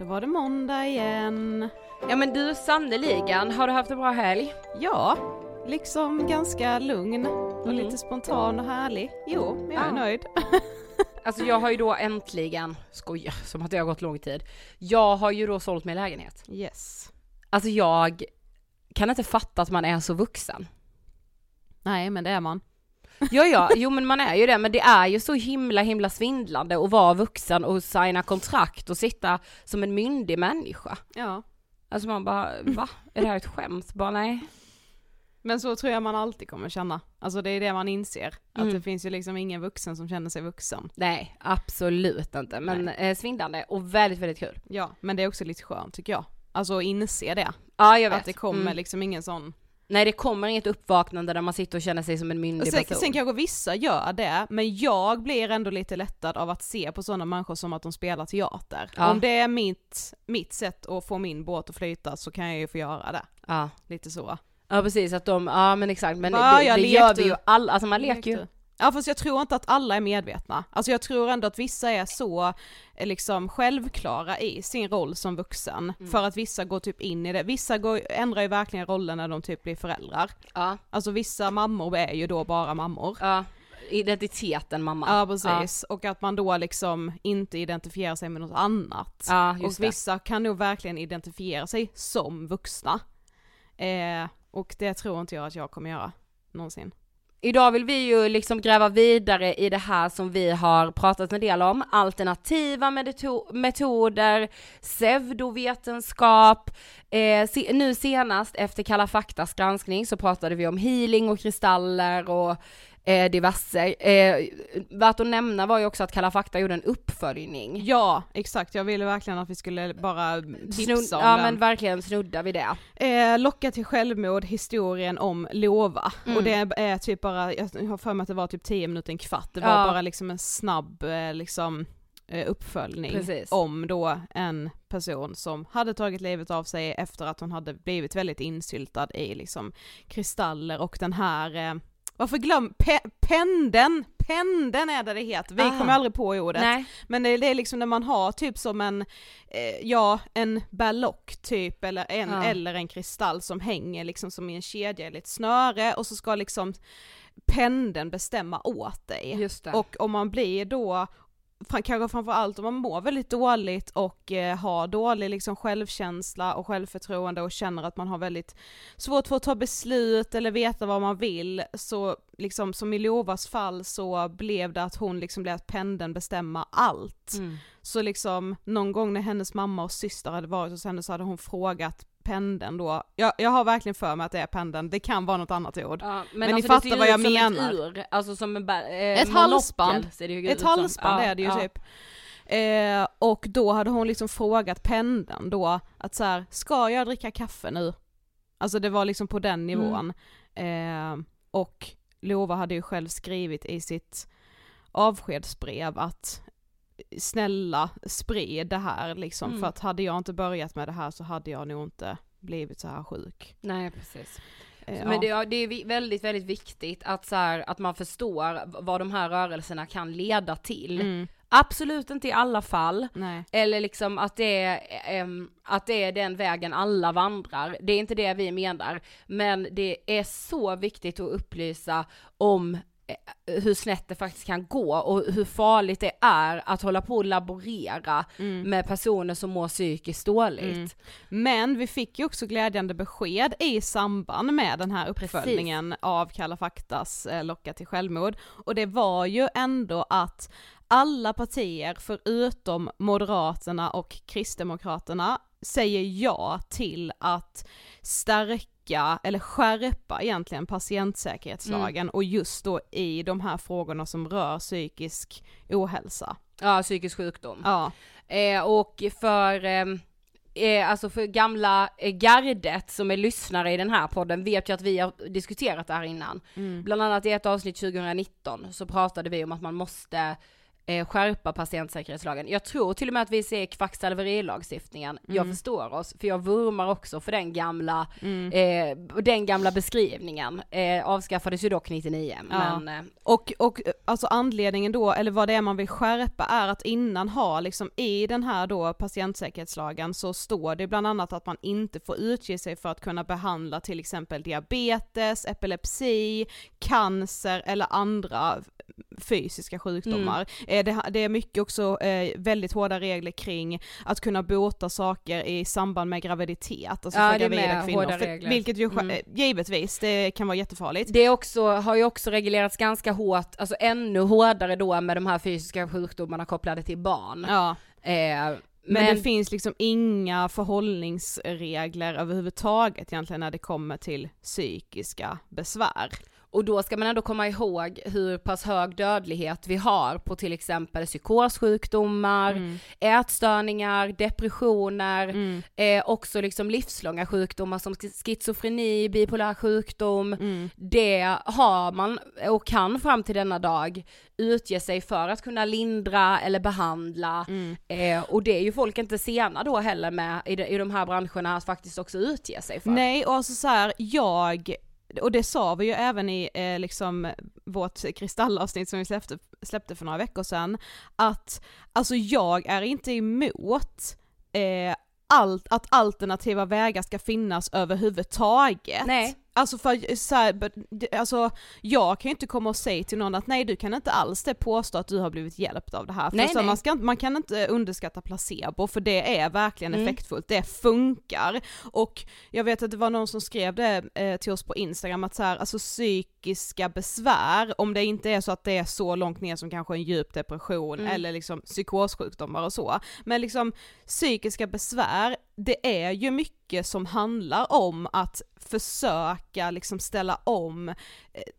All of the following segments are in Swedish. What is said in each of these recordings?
Då var det måndag igen. Ja men du sannoliken, har du haft en bra helg? Ja, liksom ganska lugn och mm. lite spontan och härlig. Jo, jag är ja. nöjd. alltså jag har ju då äntligen, skoja som att det har gått lång tid. Jag har ju då sålt min lägenhet. Yes. Alltså jag kan inte fatta att man är så vuxen. Nej men det är man. Ja ja, jo men man är ju det, men det är ju så himla himla svindlande att vara vuxen och signa kontrakt och sitta som en myndig människa. Ja. Alltså man bara, va? Är det här ett skämt? Bara nej. Men så tror jag man alltid kommer känna. Alltså det är det man inser. Att mm. det finns ju liksom ingen vuxen som känner sig vuxen. Nej, absolut inte. Men eh, svindlande och väldigt, väldigt kul. Ja, men det är också lite skönt tycker jag. Alltså att inse det. Ja, jag vet. Att det kommer mm. liksom ingen sån Nej det kommer inget uppvaknande där man sitter och känner sig som en myndig sen, person. Sen kanske vissa gör det, men jag blir ändå lite lättad av att se på sådana människor som att de spelar teater. Ja. Om det är mitt, mitt sätt att få min båt att flyta så kan jag ju få göra det. Ja. Lite så. Ja precis, att de, ja men exakt, men ja, det, det gör vi ju alla, alltså man leker ju. Ja fast jag tror inte att alla är medvetna. Alltså jag tror ändå att vissa är så eh, liksom självklara i sin roll som vuxen. Mm. För att vissa går typ in i det. Vissa går, ändrar ju verkligen rollen när de typ blir föräldrar. Ja. Alltså vissa mammor är ju då bara mammor. Ja. Identiteten mamma. Ja precis, ja. och att man då liksom inte identifierar sig med något annat. Ja, och vissa kan nog verkligen identifiera sig som vuxna. Eh, och det tror inte jag att jag kommer göra någonsin. Idag vill vi ju liksom gräva vidare i det här som vi har pratat en del om, alternativa metoder, pseudovetenskap, eh, se, nu senast efter Kalla faktas granskning så pratade vi om healing och kristaller och eh, diverse. Eh, värt att nämna var ju också att Kalla fakta gjorde en uppföljning. Ja, exakt. Jag ville verkligen att vi skulle bara tipsa Snud om Ja den. men verkligen snudda vid det. Eh, locka till självmord, historien om Lova. Mm. Och det är typ bara, jag har för mig att det var typ 10 minuter, en kvart. Det var ja. bara liksom en snabb eh, liksom eh, uppföljning Precis. om då en person som hade tagit livet av sig efter att hon hade blivit väldigt insyltad i liksom kristaller och den här eh, varför glöm, pe pendeln, pendeln är det det heter, vi kommer aldrig på ordet. Nej. Men det, det, är liksom när man har typ som en, eh, ja en ballock typ eller en, ja. eller en kristall som hänger liksom som i en kedja eller ett snöre och så ska liksom pendeln bestämma åt dig. Och om man blir då kanske framförallt om man mår väldigt dåligt och eh, har dålig liksom självkänsla och självförtroende och känner att man har väldigt svårt för att ta beslut eller veta vad man vill, så liksom som i Lovas fall så blev det att hon liksom lät pendeln bestämma allt. Mm. Så liksom någon gång när hennes mamma och syster hade varit hos henne så hade hon frågat pendeln då, jag, jag har verkligen för mig att det är pendeln, det kan vara något annat ord. Ja, men, men alltså, ni fattar vad jag menar. Ett ur, alltså som en eh, Ett halsband, ett halsband är det ju ja. typ. Eh, och då hade hon liksom frågat pendeln då, att så här, ska jag dricka kaffe nu? Alltså det var liksom på den nivån. Mm. Eh, och Lova hade ju själv skrivit i sitt avskedsbrev att snälla sprid det här liksom, mm. för att hade jag inte börjat med det här så hade jag nog inte blivit så här sjuk. Nej precis. Eh, Men det, det, är väldigt, väldigt viktigt att, så här, att man förstår vad de här rörelserna kan leda till. Mm. Absolut inte i alla fall, Nej. eller liksom att det, är, um, att det är den vägen alla vandrar, det är inte det vi menar, men det är så viktigt att upplysa om hur snett det faktiskt kan gå och hur farligt det är att hålla på och laborera mm. med personer som mår psykiskt dåligt. Mm. Men vi fick ju också glädjande besked i samband med den här uppföljningen Precis. av Kalla faktas eh, Locka till självmord och det var ju ändå att alla partier förutom Moderaterna och Kristdemokraterna säger ja till att stärka, eller skärpa egentligen patientsäkerhetslagen mm. och just då i de här frågorna som rör psykisk ohälsa. Ja, psykisk sjukdom. Ja. Eh, och för eh, eh alltså för gamla eh, gardet som är lyssnare i den här podden vet ju att vi har diskuterat det här innan. Mm. Bland annat i ett avsnitt 2019 så pratade vi om att man måste eh, skärpa patientsäkerhetslagen. Jag tror till och med att vi ser kvacksalverilagstiftningen, mm. jag förstår oss, för jag vurmar också för den gamla, mm. eh, den gamla beskrivningen. Eh, avskaffades ju dock 99, ja. men... Eh. Och, och alltså anledningen då, eller vad det är man vill skärpa är att innan ha liksom i den här då patientsäkerhetslagen så står det bland annat att man inte får utge sig för att kunna behandla till exempel diabetes, epilepsi, cancer eller andra fysiska sjukdomar. Mm. Det, det, är mycket också eh, väldigt hårda regler kring att kunna bota saker i samband med graviditet, alltså ja, för gravida kvinnor. För, vilket ju mm. givetvis, det kan vara jättefarligt. Det också, har ju också reglerats ganska hårt, alltså ännu hårdare då med de här fysiska sjukdomarna kopplade till barn. Ja. Eh, men, men, det finns liksom inga förhållningsregler överhuvudtaget egentligen när det kommer till psykiska besvär. Och då ska man ändå komma ihåg hur pass hög dödlighet vi har på till exempel psykossjukdomar, mm. ätstörningar, depressioner, mm. eh, också liksom livslånga sjukdomar som schizofreni, bipolär sjukdom. Mm. Det har man och kan fram till denna dag utge sig för att kunna lindra eller behandla mm. eh, och det är ju folk inte sena då heller med i de, i de här branscherna att faktiskt också utge sig för. Nej och alltså så här, jag och det sa vi ju även i eh, liksom vårt kristallavsnitt som vi släppte, släppte för några veckor sedan, att alltså jag är inte emot eh, allt, att alternativa vägar ska finnas överhuvudtaget. Nej. Alltså för så här, alltså jag kan ju inte komma och säga till någon att nej du kan inte alls det påstå att du har blivit hjälpt av det här. För Nej, så nej. Man, ska, man kan inte underskatta placebo för det är verkligen Mm. effektfullt, det funkar. Och jag vet att det var någon som skrev det eh, till oss på Instagram att så här, alltså psykiska besvär, om det inte är så att det är så långt ner som kanske en djup depression Mm. eller liksom psykossjukdomar och så, men liksom psykiska besvär, det är ju mycket som handlar om att försöka liksom ställa om eh,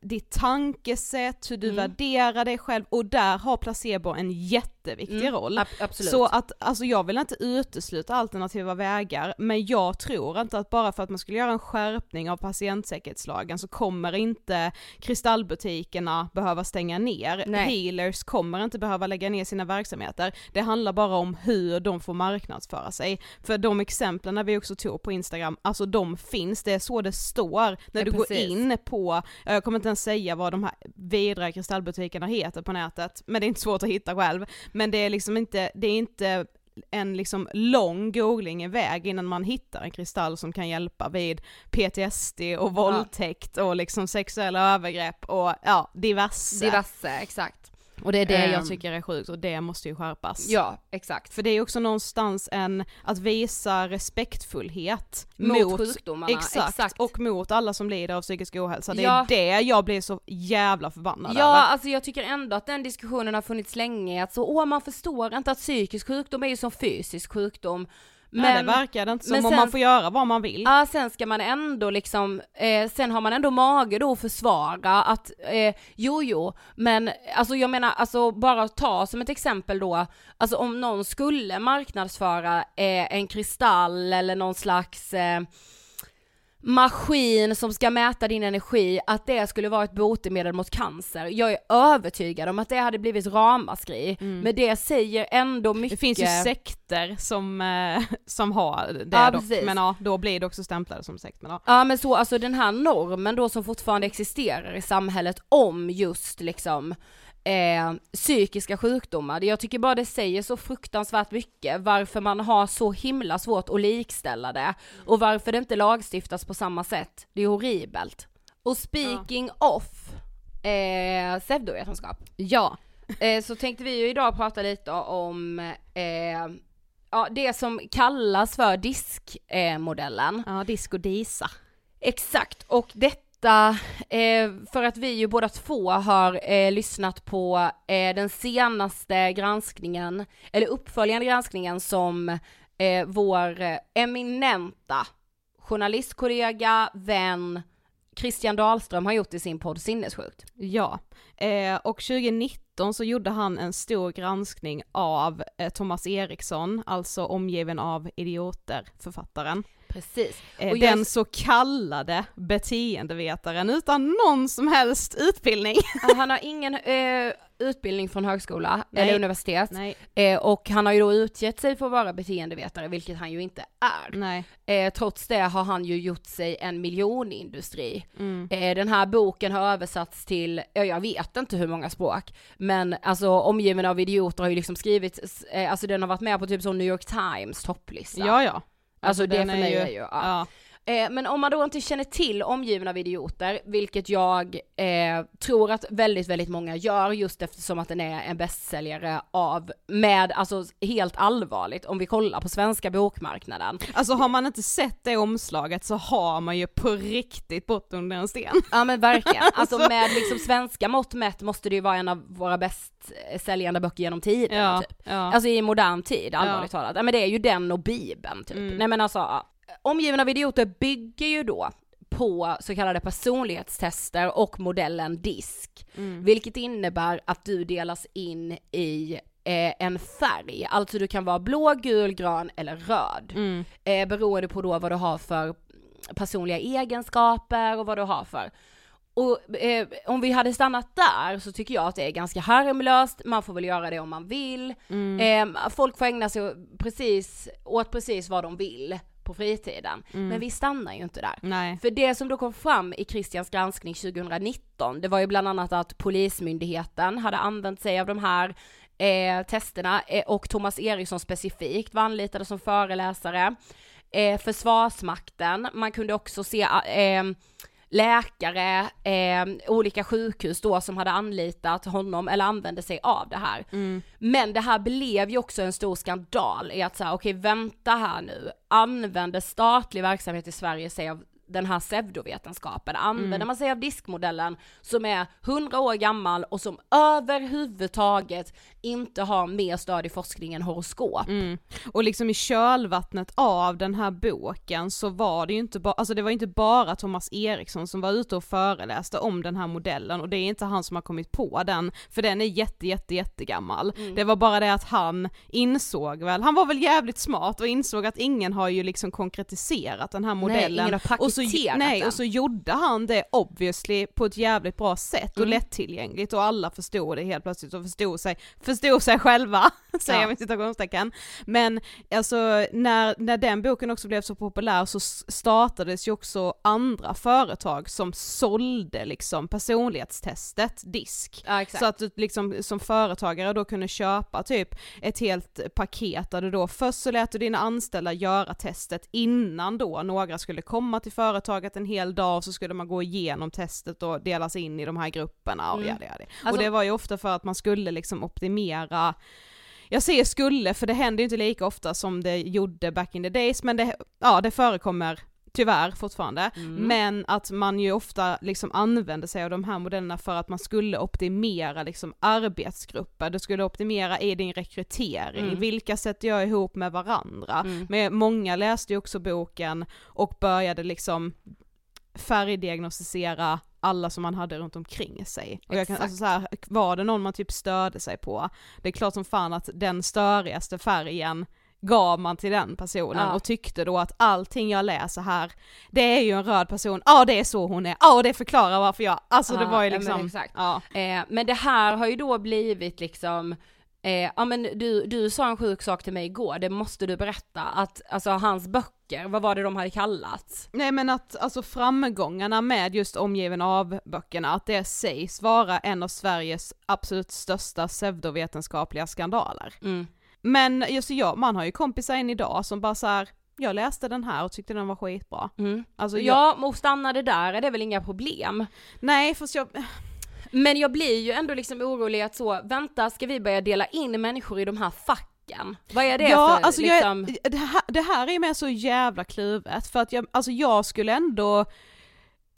ditt tankesätt, hur du Mm. värderar dig själv och där har placebo en jätteviktig Mm, roll. ab-. Så att, alltså jag vill inte utesluta alternativa vägar, men jag tror inte att bara för att man skulle göra en skärpning av patientsäkerhetslagen så kommer inte kristallbutikerna behöva stänga ner, Nej. healers kommer inte behöva lägga ner sina verksamheter, det handlar bara om hur de får marknadsföra sig. För de exemplen vi också tog på Instagram, alltså de finns, det är så det står när Ja, du precis. går in på, jag kommer inte ens säga vad de här vidriga kristallbutikerna heter på nätet, men det är inte svårt att hitta själv. Men det är liksom inte, det är inte en liksom lång googling iväg innan man hittar en kristall som kan hjälpa vid PTSD och våldtäkt och liksom sexuella övergrepp och ja, diverse. Diverse, exakt. Och det är det Ehm. jag tycker är sjukt och det måste ju skärpas. Ja, exakt. För det är också någonstans en, att visa respektfullhet Mot sjukdomarna, exakt, exakt. och mot alla som lider av psykisk ohälsa. Det Ja. är det jag blir så jävla förbannad Ja, över. alltså jag tycker ändå att den diskussionen har funnits länge, att så, åh man förstår inte att psykisk sjukdom är ju som fysisk sjukdom. Men, Nej, det verkar det inte som men om sen- man får göra vad man vill. Ja, sen ska man ändå liksom, eh, sen har man ändå mage då att försvara att, eh, jo jo, men alltså jag menar, alltså bara ta som ett exempel då, alltså om någon skulle marknadsföra eh, en kristall eller någon slags eh, maskin som ska mäta din energi, att det skulle vara ett botemedel mot cancer. Jag är övertygad om att det hade blivit ramaskri, men det säger ändå mycket. Mm. Det finns ju sekter som, eh, som har det Ja, dock, precis. men ja, då blir det också stämplade som sekt. Men ja. Ja men så, alltså den här normen då som fortfarande existerar i samhället om just liksom eh, psykiska sjukdomar. Jag tycker bara det säger så fruktansvärt mycket varför man har så himla svårt att likställa det och varför det inte lagstiftas på samma sätt. Det är horribelt. Och speaking of eh, pseudovetenskap ja. eh, så tänkte vi ju idag prata lite om eh, ja, det som kallas för diskmodellen. Ja, disco disa. Exakt, och detta eh, för att vi ju båda två har eh, lyssnat på eh, den senaste granskningen, eller uppföljande granskningen som eh, vår eh, eminenta journalistkollega, vän Christian Dahlström har gjort i sin podd Sinnessjukt. Ja, eh, och 2019 så gjorde han en stor granskning av eh, Thomas Eriksson, alltså omgiven av idioter, författaren. Precis. Eh, Och jag- den så kallade beteendevetaren utan någon som helst utbildning. Han har ingen eh, utbildning från högskola Nej. eller universitet eh, och han har ju då utgett sig för att vara beteendevetare, vilket han ju inte är. Eh, trots det har han ju gjort sig en miljonindustri. Mm. Eh, den här boken har översatts till, ja, jag vet inte hur många språk, men alltså omgiven av idioter har ju liksom skrivit, eh, alltså den har varit med på typ som New York Times topplista. Ja, ja. Alltså, det för mig är ju, ja. Eh, men om man då inte känner till omgiven av idioter, vilket jag eh, tror att väldigt, väldigt många gör just eftersom att den är en bästsäljare av, med, alltså helt allvarligt, om vi kollar på svenska bokmarknaden. Alltså har man inte sett det omslaget så har man ju på riktigt bott under en sten. Ja men verkligen, alltså med liksom svenska mått mätt måste det ju vara en av våra bäst eh, säljande böcker genom tiden Ja, typ. ja. Alltså i modern tid, allvarligt Ja. talat. Ja men det är ju den och bibeln typ. Mm. Nej men alltså. Omgiven av idioter bygger ju då på så kallade personlighetstester och modellen DISK, Mm. vilket innebär att du delas in i eh, en färg, alltså du kan vara blå, gul, grön eller röd, Mm. eh, beroende på då vad du har för personliga egenskaper och vad du har för och eh, om vi hade stannat där så tycker jag att det är ganska harmlöst, man får väl göra det om man vill. Mm. Eh, folk får ägna sig precis, åt precis vad de vill på fritiden. Men vi stannar ju inte där. Nej. För det som då kom fram i Christians granskning 2019, det var ju bland annat att Polismyndigheten hade använt sig av de här eh, testerna eh, och Thomas Eriksson specifikt var anlitade som föreläsare. Eh, Försvarsmakten, man kunde också se eh, läkare, eh, olika sjukhus då som hade anlitat honom eller använde sig av det här. Mm. Men det här blev ju också en stor skandal i att säga okej okay, vänta här nu, använder statlig verksamhet i Sverige sig av den här pseudovetenskapen, använder mm. man sig av diskmodellen som är 100 år gammal och som överhuvudtaget inte har mer stöd i forskningen än horoskop. Mm. Och liksom i kölvattnet av den här boken så var det ju inte bara, alltså det var inte bara Thomas Eriksson som var ute och föreläste om den här modellen och det är inte han som har kommit på den, för den är jätte jätte jättegammal. Mm. Det var bara det att han insåg väl, han var väl jävligt smart och insåg att ingen har ju liksom konkretiserat den här modellen. Nej, och så, nej, den. och så gjorde han det obviously på ett jävligt bra sätt och mm. lättillgängligt och alla förstod det helt plötsligt och förstod sig, förstod sig själva, säger jag med citationstecken. Men alltså när, när den boken också blev så populär så startades ju också andra företag som sålde liksom personlighetstestet disk. Ja, så att du liksom som företagare då kunde köpa typ ett helt paket där du då först så lät du dina anställda göra testet innan då några skulle komma till företaget en hel dag och så skulle man gå igenom testet och delas in i de här grupperna och mm. jada, jada. Alltså, och det var ju ofta för att man skulle liksom optimera jag säger skulle för det händer ju inte lika ofta som det gjorde back in the days men det, ja det förekommer tyvärr fortfarande, mm. men att man ju ofta liksom använde sig av de här modellerna för att man skulle optimera liksom arbetsgrupper, du skulle optimera i din rekrytering, mm. vilka sätter jag ihop med varandra? Mm. Men många läste ju också boken och började liksom färgdiagnostisera alla som man hade runt omkring sig. Och jag kan, alltså så här, var det någon man typ störde sig på, det är klart som fan att den störigaste färgen gav man till den personen ja. och tyckte då att allting jag läser här, det är ju en röd person, ja det är så hon är, ja det förklarar varför jag, alltså ja, det var ju liksom, men exakt. Ja. Eh, men det här har ju då blivit liksom Eh, ja men du, du sa en sjuk sak till mig igår, det måste du berätta, att alltså hans böcker, vad var det de hade kallats? Nej men att alltså framgångarna med just omgiven av böckerna, att det sägs vara en av Sveriges absolut största pseudovetenskapliga skandaler. Mm. Men just jag, man har ju kompisar än idag som bara så här, jag läste den här och tyckte den var skitbra. Mm. Alltså jag... Ja, och stanna det där är det väl inga problem? Nej, fast jag... Men jag blir ju ändå liksom orolig att så, vänta, ska vi börja dela in människor i de här facken? Vad är det ja, för alltså liksom... jag, det, här, det här är med så jävla kluvet, för att jag, alltså jag skulle ändå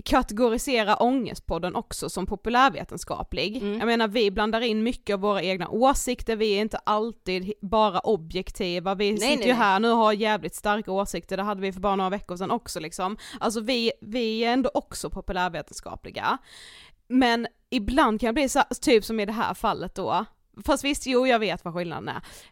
kategorisera Ångestpodden också som populärvetenskaplig. Mm. Jag menar vi blandar in mycket av våra egna åsikter, vi är inte alltid bara objektiva, vi nej, sitter nej, ju här nu och har jävligt starka åsikter, det hade vi för bara några veckor sedan också liksom. Alltså vi, vi är ändå också populärvetenskapliga. Men ibland kan jag bli så, typ som i det här fallet då, fast visst jo jag vet vad skillnaden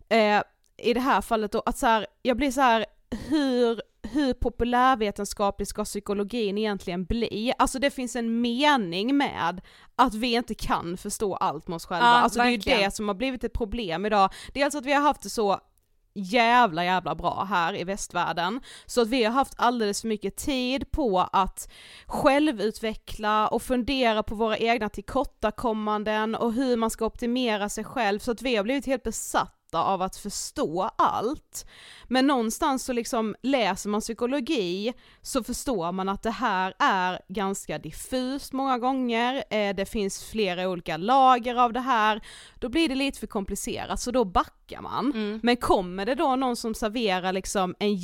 är. Eh, I det här fallet då, att så här, jag blir så här, hur hur populärvetenskaplig ska psykologin egentligen bli? Alltså det finns en mening med att vi inte kan förstå allt med oss själva, ja, alltså verkligen. det är ju det som har blivit ett problem idag. Dels att vi har haft det så jävla jävla bra här i västvärlden. Så att vi har haft alldeles för mycket tid på att självutveckla och fundera på våra egna tillkortakommanden och hur man ska optimera sig själv så att vi har blivit helt besatta av att förstå allt. Men någonstans så liksom läser man psykologi så förstår man att det här är ganska diffust många gånger, eh, det finns flera olika lager av det här, då blir det lite för komplicerat så då backar man. Mm. Men kommer det då någon som serverar liksom en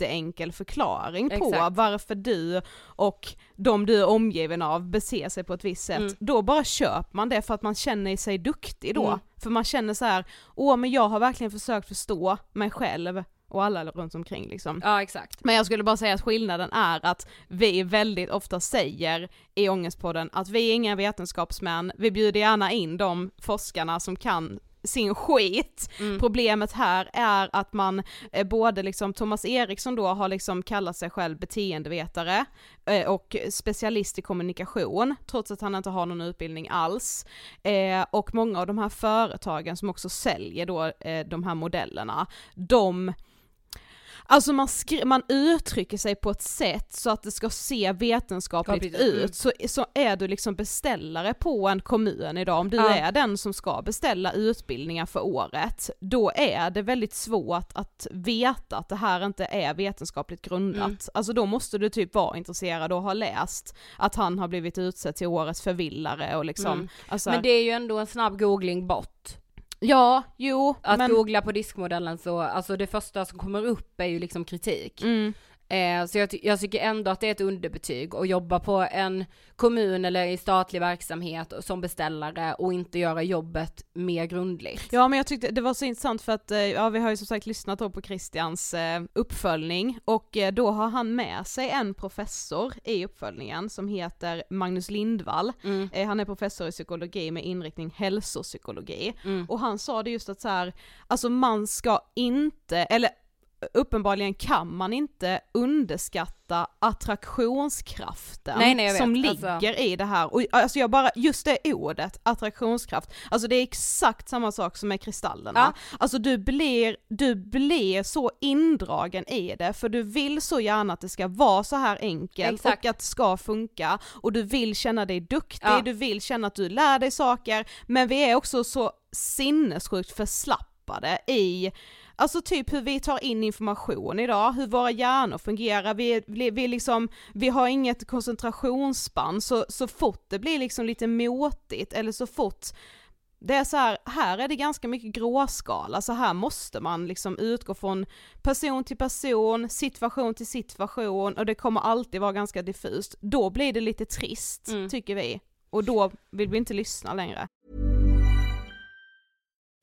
jätteenkel förklaring på Exakt. varför du och de du är omgiven av beter sig på ett visst sätt, mm. då bara köper man det för att man känner sig duktig då. Mm. För man känner så här, åh men jag har verkligen försökt förstå mig själv och alla runt omkring liksom. Ja exakt. Men jag skulle bara säga att skillnaden är att vi väldigt ofta säger i Ångestpodden att vi är inga vetenskapsmän, vi bjuder gärna in de forskarna som kan sin skit. Mm. Problemet här är att man, eh, både liksom Thomas Eriksson då har liksom kallat sig själv beteendevetare eh, och specialist i kommunikation, trots att han inte har någon utbildning alls. Eh, och många av de här företagen som också säljer då eh, de här modellerna, de Alltså man, skri- man uttrycker sig på ett sätt så att det ska se vetenskapligt Skapligt, mm. ut, så, så är du liksom beställare på en kommun idag, om du Ja. är den som ska beställa utbildningar för året, då är det väldigt svårt att veta att det här inte är vetenskapligt grundat. Mm. Alltså då måste du typ vara intresserad och ha läst att han har blivit utsedd till årets förvillare och liksom, Mm. alltså, Men det är ju ändå en snabb googling bort. Ja, jo, Att men, googla på diskmodellen så, alltså det första som kommer upp är ju liksom kritik. mm, Eh, så jag, ty- jag tycker ändå att det är ett underbetyg att jobba på en kommun eller i statlig verksamhet som beställare och inte göra jobbet mer grundligt. Ja men jag tyckte det var så intressant för att, eh, ja vi har ju som sagt lyssnat då på Christians eh, uppföljning och eh, då har han med sig en professor i uppföljningen som heter Magnus Lindvall. Mm. Eh, han är professor i psykologi med inriktning hälsopsykologi. Mm. Och han sa det just att så här, alltså man ska inte, eller uppenbarligen kan man inte underskatta attraktionskraften Nej, nej, som Alltså- ligger i det här. Och alltså jag bara, just det ordet, attraktionskraft, alltså det är exakt samma sak som med kristallerna. Ja. Alltså du blir, du blir så indragen i det för du vill så gärna att det ska vara så här enkelt Exakt. och att det ska funka och du vill känna dig duktig, Ja. du vill känna att du lär dig saker, men vi är också så sinnessjukt förslappade i Alltså typ hur vi tar in information idag, hur våra hjärnor fungerar, vi, vi, vi, liksom, vi har inget koncentrationsspann så, så fort det blir liksom lite motigt eller så fort det är så här, här är det ganska mycket gråskala, så här måste man liksom utgå från person till person, situation till situation och det kommer alltid vara ganska diffust. Då blir det lite trist, Mm. tycker vi. Och då vill vi inte lyssna längre.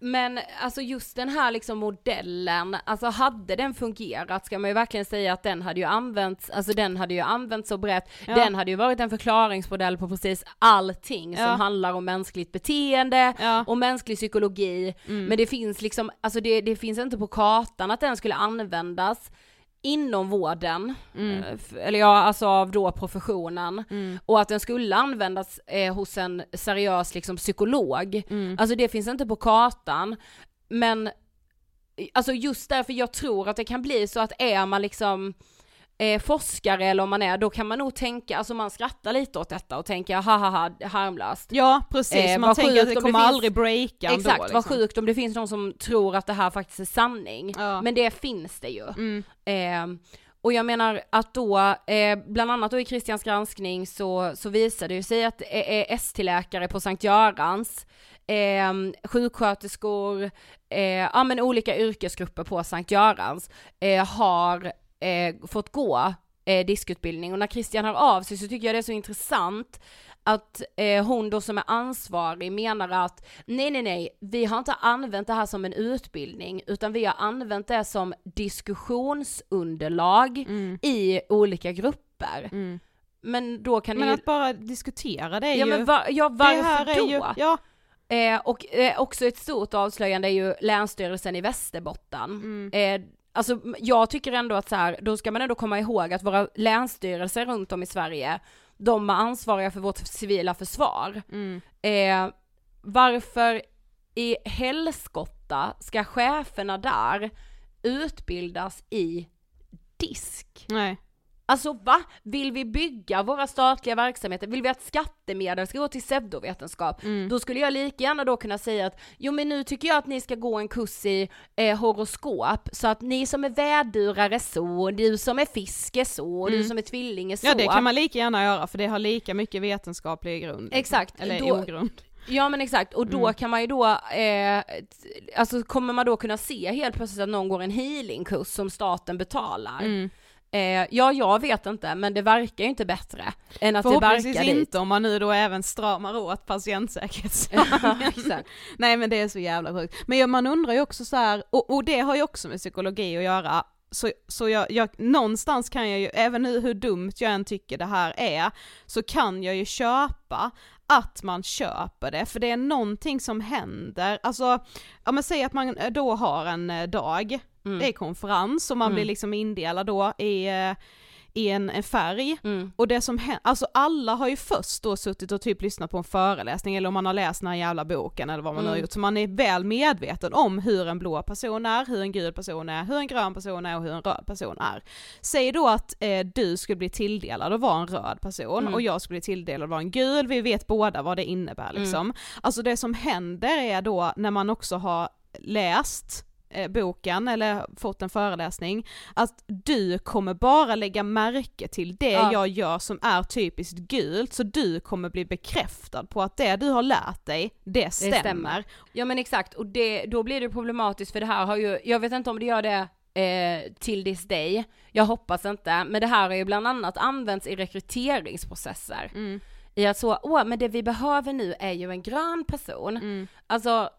Men alltså just den här liksom modellen, alltså hade den fungerat ska man ju verkligen säga att den hade ju använts, alltså den hade ju använts så brett, Ja. den hade ju varit en förklaringsmodell på precis allting som Ja. handlar om mänskligt beteende Ja. och mänsklig psykologi, men det finns liksom, alltså det, det finns inte på kartan att den skulle användas inom vården, eh, f- eller ja alltså av då professionen, och att den skulle användas eh, hos en seriös liksom psykolog. Alltså det finns inte på kartan, men alltså just därför jag tror att det kan bli så att är man liksom eh, forskare eller om man är, då kan man nog tänka, alltså man skrattar lite åt detta och tänker haha harmlöst. Ja precis, Eh, man vad tänker att det om det kommer finns- aldrig breaka ändå. Exakt, vad liksom. sjukt om det finns någon som tror att det här faktiskt är sanning. Ja. Men det finns det ju. Mm. Eh, och jag menar att då, eh, bland annat då i Christians granskning så, så visade det ju sig att eh, eh, ST-läkare på Sankt Görans, eh, sjuksköterskor, eh, ja men olika yrkesgrupper på Sankt Görans eh, har eh, fått gå eh, diskutbildning och när Christian hör av sig så tycker jag det är så intressant att eh, hon då som är ansvarig menar att nej nej nej, vi har inte använt det här som en utbildning utan vi har använt det som diskussionsunderlag i olika grupper. Mm. Men då kan Men ni att bara diskutera det är ja, ju... men var, ja det varför här är då? ju, ja, Eh, och eh, också ett stort avslöjande är ju Länsstyrelsen i Västerbotten. Mm. Eh, alltså jag tycker ändå att så här, då ska man ändå komma ihåg att våra länsstyrelser runt om i Sverige, de är ansvariga för vårt civila försvar. Mm. Eh, varför i helskotta ska cheferna där utbildas i disk? Nej. Alltså va? Vill vi bygga våra statliga verksamheter, vill vi att skattemedel ska gå till pseudovetenskap, Mm. då skulle jag lika gärna då kunna säga att jo men nu tycker jag att ni ska gå en kurs i eh, horoskop, så att ni som är vädurar är så, du som är fisk är så, du som är tvilling är så. Mm. Ja det kan man lika gärna göra för det har lika mycket vetenskaplig grund. Exakt, Eller då- ogrund. Ja men exakt, och då Mm. kan man ju då, eh, alltså kommer man då kunna se helt plötsligt att någon går en healingkurs som staten betalar. Mm. Eh, ja jag vet inte, men det verkar ju inte bättre än att det verkar dit. inte om man nu då även stramar åt patientsäkerhetslagen. Nej men det är så jävla sjukt. Men man undrar ju också så här, och, och det har ju också med psykologi att göra, så, så jag, jag, någonstans kan jag ju, även nu hur dumt jag än tycker det här är, så kan jag ju köpa att man köper det, för det är någonting som händer, alltså, ja men säg att man då har en eh, dag, Mm. det är konferens och man blir liksom indelad då i, eh, i en, en färg, Mm. och det som händer, alltså alla har ju först då suttit och typ lyssnat på en föreläsning eller om man har läst den här jävla boken eller vad man Mm. har gjort, så man är väl medveten om hur en blå person är, hur en gul person är, hur en grön person är och hur en röd person är. Säg då att eh, du skulle bli tilldelad att vara en röd person Mm. och jag skulle bli tilldelad att vara en gul, vi vet båda vad det innebär liksom. Mm. Alltså det som händer är då när man också har läst boken eller fått en föreläsning, att du kommer bara lägga märke till det Ja. jag gör som är typiskt gult, så du kommer bli bekräftad på att det du har lärt dig, det stämmer. stämmer. Ja men exakt, och det, då blir det problematiskt för det här har ju, jag vet inte om det gör det eh, till this day, jag hoppas inte, men det här har ju bland annat använts i rekryteringsprocesser. Mm. I att så, åh men det vi behöver nu är ju en grön person. Mm. Alltså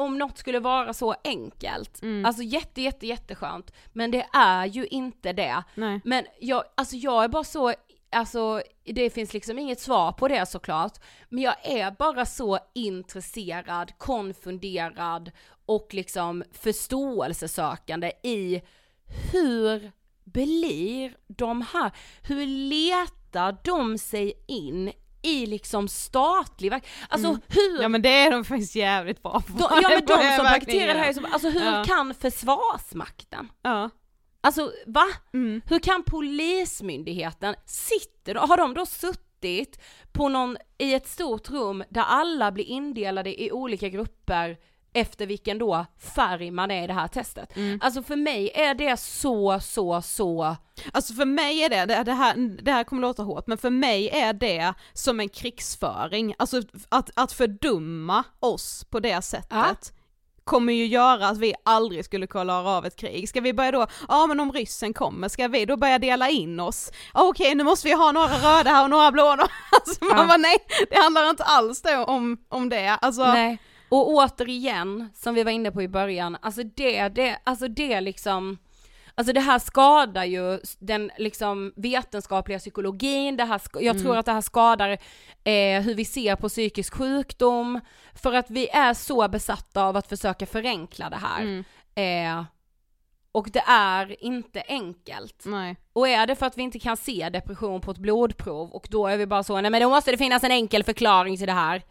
om något skulle vara så enkelt, Mm. alltså jätte jätte jätteskönt, men det är ju inte det. Nej. Men jag, alltså jag är bara så, alltså det finns liksom inget svar på det såklart, men jag är bara så intresserad, konfunderad och liksom förståelsesökande i hur blir de här, hur letar de sig in i liksom statlig verk, alltså hur Mm. Ja men det är de faktiskt jävligt bra på. de, ja men de som praktiserar det här, så- alltså hur Ja. kan försvarsmakten Ja. Alltså va? Mm. Hur kan polismyndigheten, sitter har de då suttit på någon, i ett stort rum där alla blir indelade i olika grupper efter vilken då färg man är i det här testet. Mm. Alltså för mig är det så, så, så, Alltså för mig är det, det, här, det här kommer låta hårt, men för mig är det som en krigsföring. Alltså att, att fördumma oss på det sättet. Ja. kommer ju göra att vi aldrig skulle klara av ett krig. Ska vi börja då, ja men om ryssen kommer, ska vi då börja dela in oss? Okej nu måste vi ha några röda här och några blå. Alltså man Ja. bara nej, det handlar inte alls då om, om det. Alltså, nej. Och återigen, som vi var inne på i början, alltså det, det, alltså det liksom, alltså det här skadar ju den liksom vetenskapliga psykologin, det här, jag tror att det här skadar eh, hur vi ser på psykisk sjukdom, för att vi är så besatta av att försöka förenkla det här. Mm. Eh, och det är inte enkelt. nej. Och är det för att vi inte kan se depression på ett blodprov och då är vi bara så, nej men då måste det finnas en enkel förklaring till det här.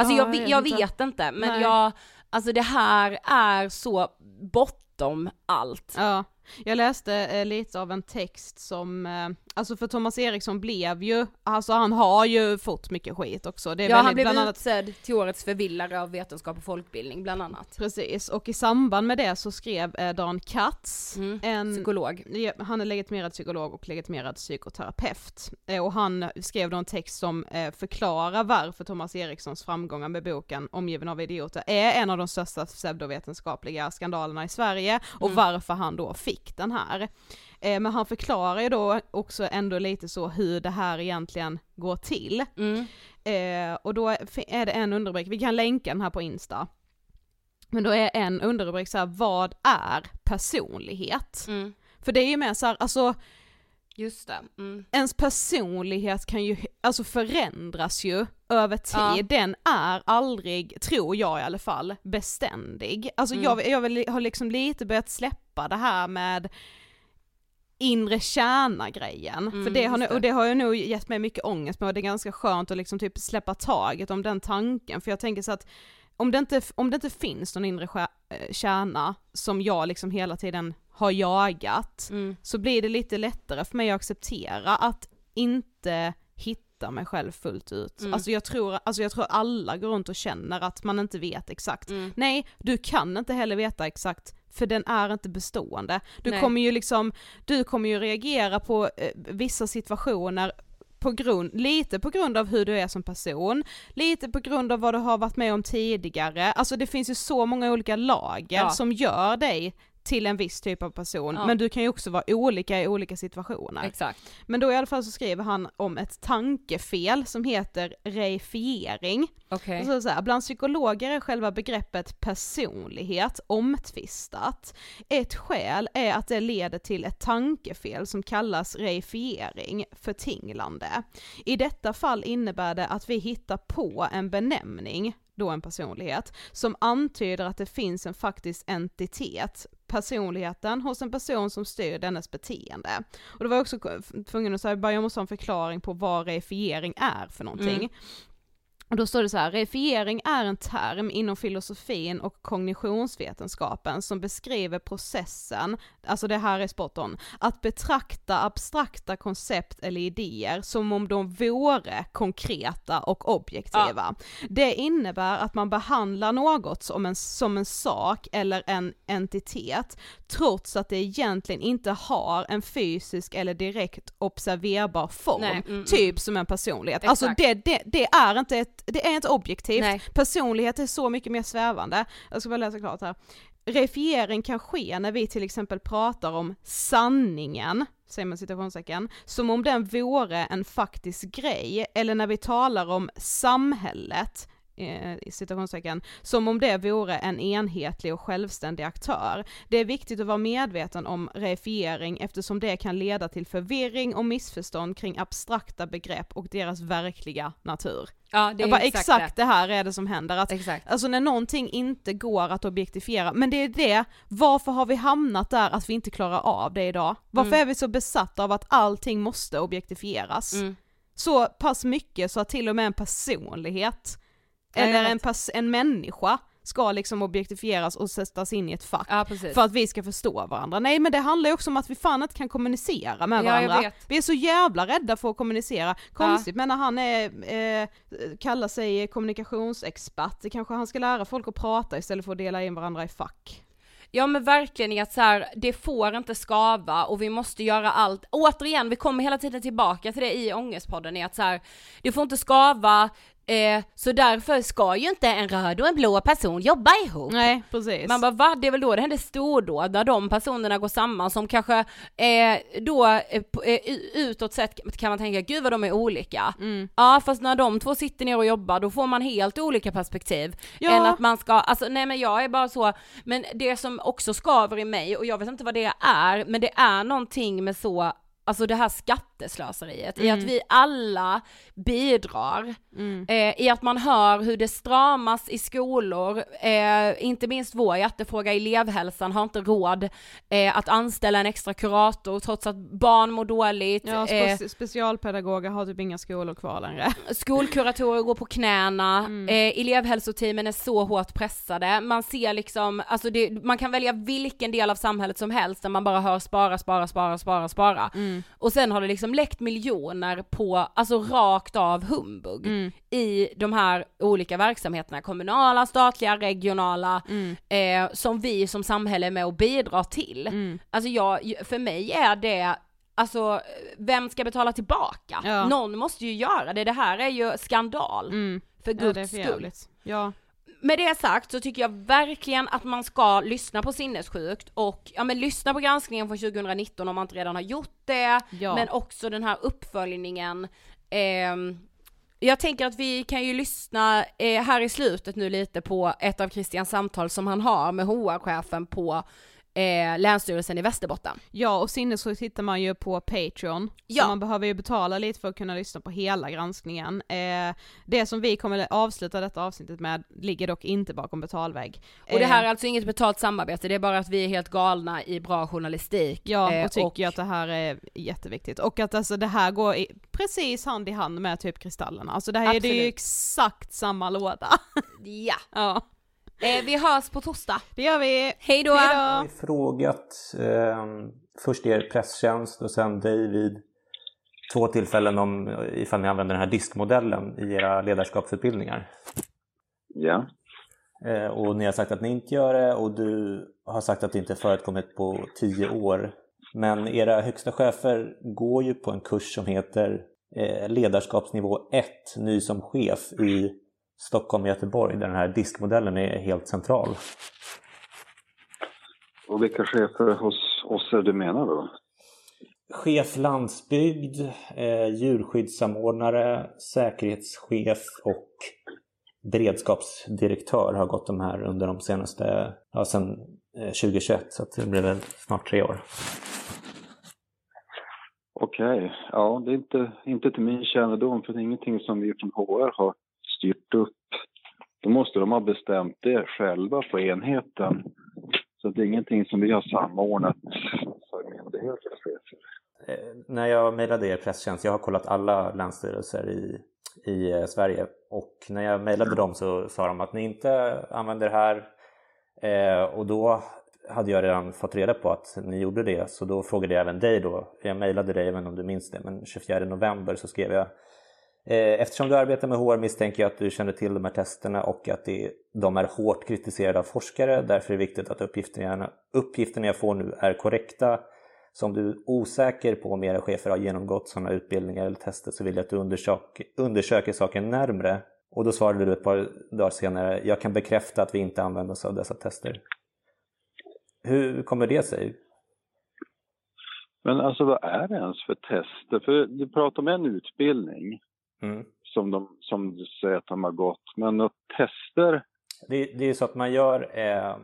Alltså Ja, jag, jag jag, jag vet inte. vet inte, men Nej. jag, alltså det här är så bortom allt. Ja, jag läste eh, lite av en text som, eh, alltså för Thomas Eriksson blev ju, alltså han har ju fått mycket skit också. Det är Ja väldigt, han blev bland annat, utsedd till årets förvillare av vetenskap och folkbildning bland annat. Precis, och i samband med det så skrev eh, Dan Katz, Mm, en Psykolog. Ja, han är legitimerad psykolog och legitimerad psykoterapeut. Eh, och han skrev då en text som eh, förklarar varför Thomas Erikssons framgångar med boken Omgiven av idioter är en av de största pseudovetenskapliga skandalerna i Sverige och varför han då fick den här. Eh, men han förklarar ju då också ändå lite så hur det här egentligen går till. Mm. Eh, och då är det en underrubrik, vi kan länka den här på Insta. Men då är en underrubrik så här, vad är personlighet? Mm. För det är ju mer så här, alltså Just det. Mm. ens personlighet kan ju, alltså förändras ju över tid, Ja. den är aldrig, tror jag i alla fall, beständig. Alltså Mm. jag, jag har liksom lite börjat släppa det här med inre kärna grejen, Mm, för det har, nu, och det har ju nog gett mig mycket ångest med och det är ganska skönt att liksom typ släppa taget om den tanken, för jag tänker så att om det inte, om det inte finns någon inre eh, kärna som jag liksom hela tiden har jagat, Mm. så blir det lite lättare för mig att acceptera att inte hitta mig själv fullt ut. Mm. Alltså, jag tror, alltså jag tror alla går runt och känner att man inte vet exakt. Mm. Nej, du kan inte heller veta exakt för den är inte bestående. Du Nej. kommer ju liksom, du kommer ju reagera på eh, vissa situationer på grund, lite på grund av hur du är som person, lite på grund av vad du har varit med om tidigare, alltså det finns ju så många olika lager Ja. som gör dig till en viss typ av person, Ja. men du kan ju också vara olika i olika situationer. Exakt. Men då i alla fall så skriver han om ett tankefel som heter reifiering. Och så så här, bland psykologer är själva begreppet personlighet omtvistat. Ett skäl är att det leder till ett tankefel som kallas reifiering, förtinglande. I detta fall innebär det att vi hittar på en benämning, då en personlighet, som antyder att det finns en faktisk entitet, personligheten hos en person som styr dennes beteende. Och det var jag också tvungen att säga, bara jag måste ha en förklaring på vad reifiering är för någonting. Mm. Och då står det så här, reifiering är en term inom filosofin och kognitionsvetenskapen som beskriver processen, alltså det här är spot on, att betrakta abstrakta koncept eller idéer som om de vore konkreta och objektiva. Det innebär att man behandlar något som en, som en sak eller en entitet trots att det egentligen inte har en fysisk eller direkt observerbar form, Nej, mm, mm. typ som en personlighet. Alltså Exakt. det, det, det är inte ett, det är inte objektivt, Nej. personlighet är så mycket mer svävande. Jag ska bara läsa klart här. Reifiering kan ske när vi till exempel pratar om sanningen, säger man citationstecken, som om den vore en faktisk grej, eller när vi talar om samhället, eh, citationstecken, som om det vore en enhetlig och självständig aktör. Det är viktigt att vara medveten om reifiering eftersom det kan leda till förvirring och missförstånd kring abstrakta begrepp och deras verkliga natur. Ja, det är bara, exakt, exakt, det. det här är det som händer, att Exakt. Alltså när någonting inte går att objektifiera, men det är det, varför har vi hamnat där att vi inte klarar av det idag? Varför Mm. är vi så besatta av att allting måste objektifieras? Mm. Så pass mycket så att till och med en personlighet, eller en, pers- en människa ska liksom objektifieras och sättas in i ett fack. Ja. För att vi ska förstå varandra. Nej men det handlar ju också om att vi fan inte kan kommunicera med Ja, varandra. Vi är så jävla rädda för att kommunicera. Konstigt men när han är, eh, kallar sig kommunikationsexpert, det kanske han ska lära folk att prata istället för att dela in varandra i fack. Ja men verkligen i att så här, det får inte skava och vi måste göra allt, återigen vi kommer hela tiden tillbaka till det i ångestpodden i att så här, det får inte skava, eh, så därför ska ju inte en röd och en blå person jobba ihop. Nej precis. Man bara va? Det är väl då det händer stordåd när de personerna går samman som kanske eh, då eh, eh, utåt sett kan man tänka gud vad de är olika. Mm. Ja fast när de två sitter ner och jobbar då får man helt olika perspektiv Ja. än att man ska, alltså nej men jag är bara så, men det som också skaver i mig och jag vet inte vad det är, men det är någonting med så Alltså det här skatteslöseriet, i att vi alla bidrar, eh, i att man hör hur det stramas i skolor, eh, inte minst vår hjärtefråga elevhälsan har inte råd eh, att anställa en extra kurator trots att barn mår dåligt, Ja, eh, spe- specialpedagoger har typ inga skolor kvar längre. skolkuratorer går på knäna, Mm. eh, elevhälsoteamen är så hårt pressade, man ser liksom, alltså det, man kan välja vilken del av samhället som helst där man bara hör spara, spara, spara, spara, spara. Mm. Och sen har det liksom läckt miljoner på, alltså rakt av humbug Mm. i de här olika verksamheterna, kommunala, statliga, regionala, Mm. eh, som vi som samhälle är med och bidrar till. Mm. Alltså jag, för mig är det Alltså, vem ska betala tillbaka? Ja. Någon måste ju göra det, det här är ju skandal. Mm. För Ja, guds för skull. Ja. Med det sagt så tycker jag verkligen att man ska lyssna på sinnessjukt och ja men lyssna på granskningen från 2019 om man inte redan har gjort det, Ja. men också den här uppföljningen. Ehm, jag tänker att vi kan ju lyssna eh, här i slutet nu lite på ett av Christians samtal som han har med HR-chefen på eh, Länsstyrelsen i Västerbotten. Ja och sinnessjukt hittar man ju på Patreon, Ja. så man behöver ju betala lite för att kunna lyssna på hela granskningen. Eh, det som vi kommer avsluta detta avsnittet med ligger dock inte bakom betalvägg. Och det Eh, här är alltså inget betalt samarbete, det är bara att vi är helt galna i bra journalistik. Ja, eh, och tycker ju att det här är jätteviktigt. Och att alltså det här går i, precis hand i hand med typ Kristallerna. Alltså det här är det ju Absolut. exakt samma låda. Ja. ja. Eh, vi hörs på torsdag. Det gör vi. Hej då! Jag har frågat eh, först er presstjänst och sen dig vid två tillfällen om ifall ni använder den här diskmodellen i era ledarskapsutbildningar. Ja. Eh, och ni har sagt att ni inte gör det och du har sagt att det inte förekommit på tio år. Men era högsta chefer går ju på en kurs som heter eh, ledarskapsnivå 1, ny som chef i Stockholm och Göteborg där den här diskmodellen är helt central. Och vilka chefer hos oss är du menar då? Chef landsbygd, eh, djurskyddssamordnare, säkerhetschef och beredskapsdirektör har gått de här under de senaste, ja eh, 2021 så att det blir väl snart tre år. Okej, ja det är inte, inte till min kännedom för det är ingenting som vi från HR har styrt upp. Då måste de ha bestämt det själva på enheten. Så det är ingenting som vi har samordnat för myndighetens chefer. Eh, när jag mejlade er presstjänst, jag har kollat alla länsstyrelser i, i eh, Sverige och när jag mejlade dem så sa de att ni inte använder det här eh, och då hade jag redan fått reda på att ni gjorde det så då frågade jag även dig då, jag mejlade dig även om du minns det, men 24 november så skrev jag Eh, eftersom du arbetar med HR misstänker jag att du känner till de här testerna och att de är hårt kritiserade av forskare. Därför är det viktigt att uppgifterna, uppgifterna jag får nu är korrekta. Så om du är osäker på om era chefer har genomgått sådana utbildningar eller tester så vill jag att du undersöker, undersöker saken närmre. Och då svarade du ett par dagar senare, jag kan bekräfta att vi inte använder oss av dessa tester. Hur kommer det sig? Men alltså vad är det ens för tester? För du pratar om en utbildning Mm. som, de, som du säger att de har gått. Men något tester? Det, det är så att man gör eh,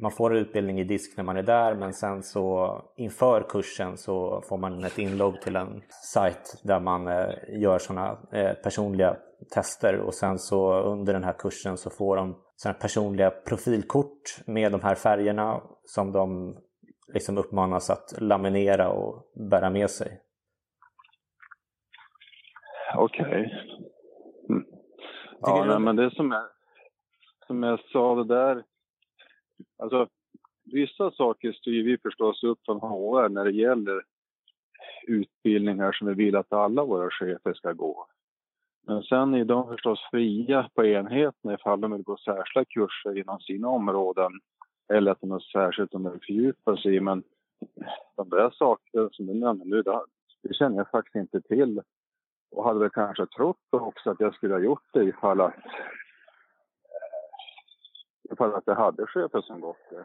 man får utbildning i disk när man är där men sen så inför kursen så får man ett inlogg till en sajt där man eh, gör sådana eh, personliga tester och sen så under den här kursen så får de sådana personliga profilkort med de här färgerna som de liksom uppmanas att laminera och bära med sig. Okej. Mm. Tycker Ja, nej, men det som är som jag sa det där. Alltså vissa saker styr vi förstås upp från HR när det gäller utbildningar som vi vill att alla våra chefer ska gå. Men sen är de förstås fria på enheten ifall de vill gå särskilda kurser inom sina områden eller att de har särskilt de vill fördjupa sig i. Men de där sakerna som du nämner nu, det känner jag faktiskt inte till. Och hade väl kanske trott också att jag skulle ha gjort det ifall att, eh, ifall att jag hade chefer som gått det.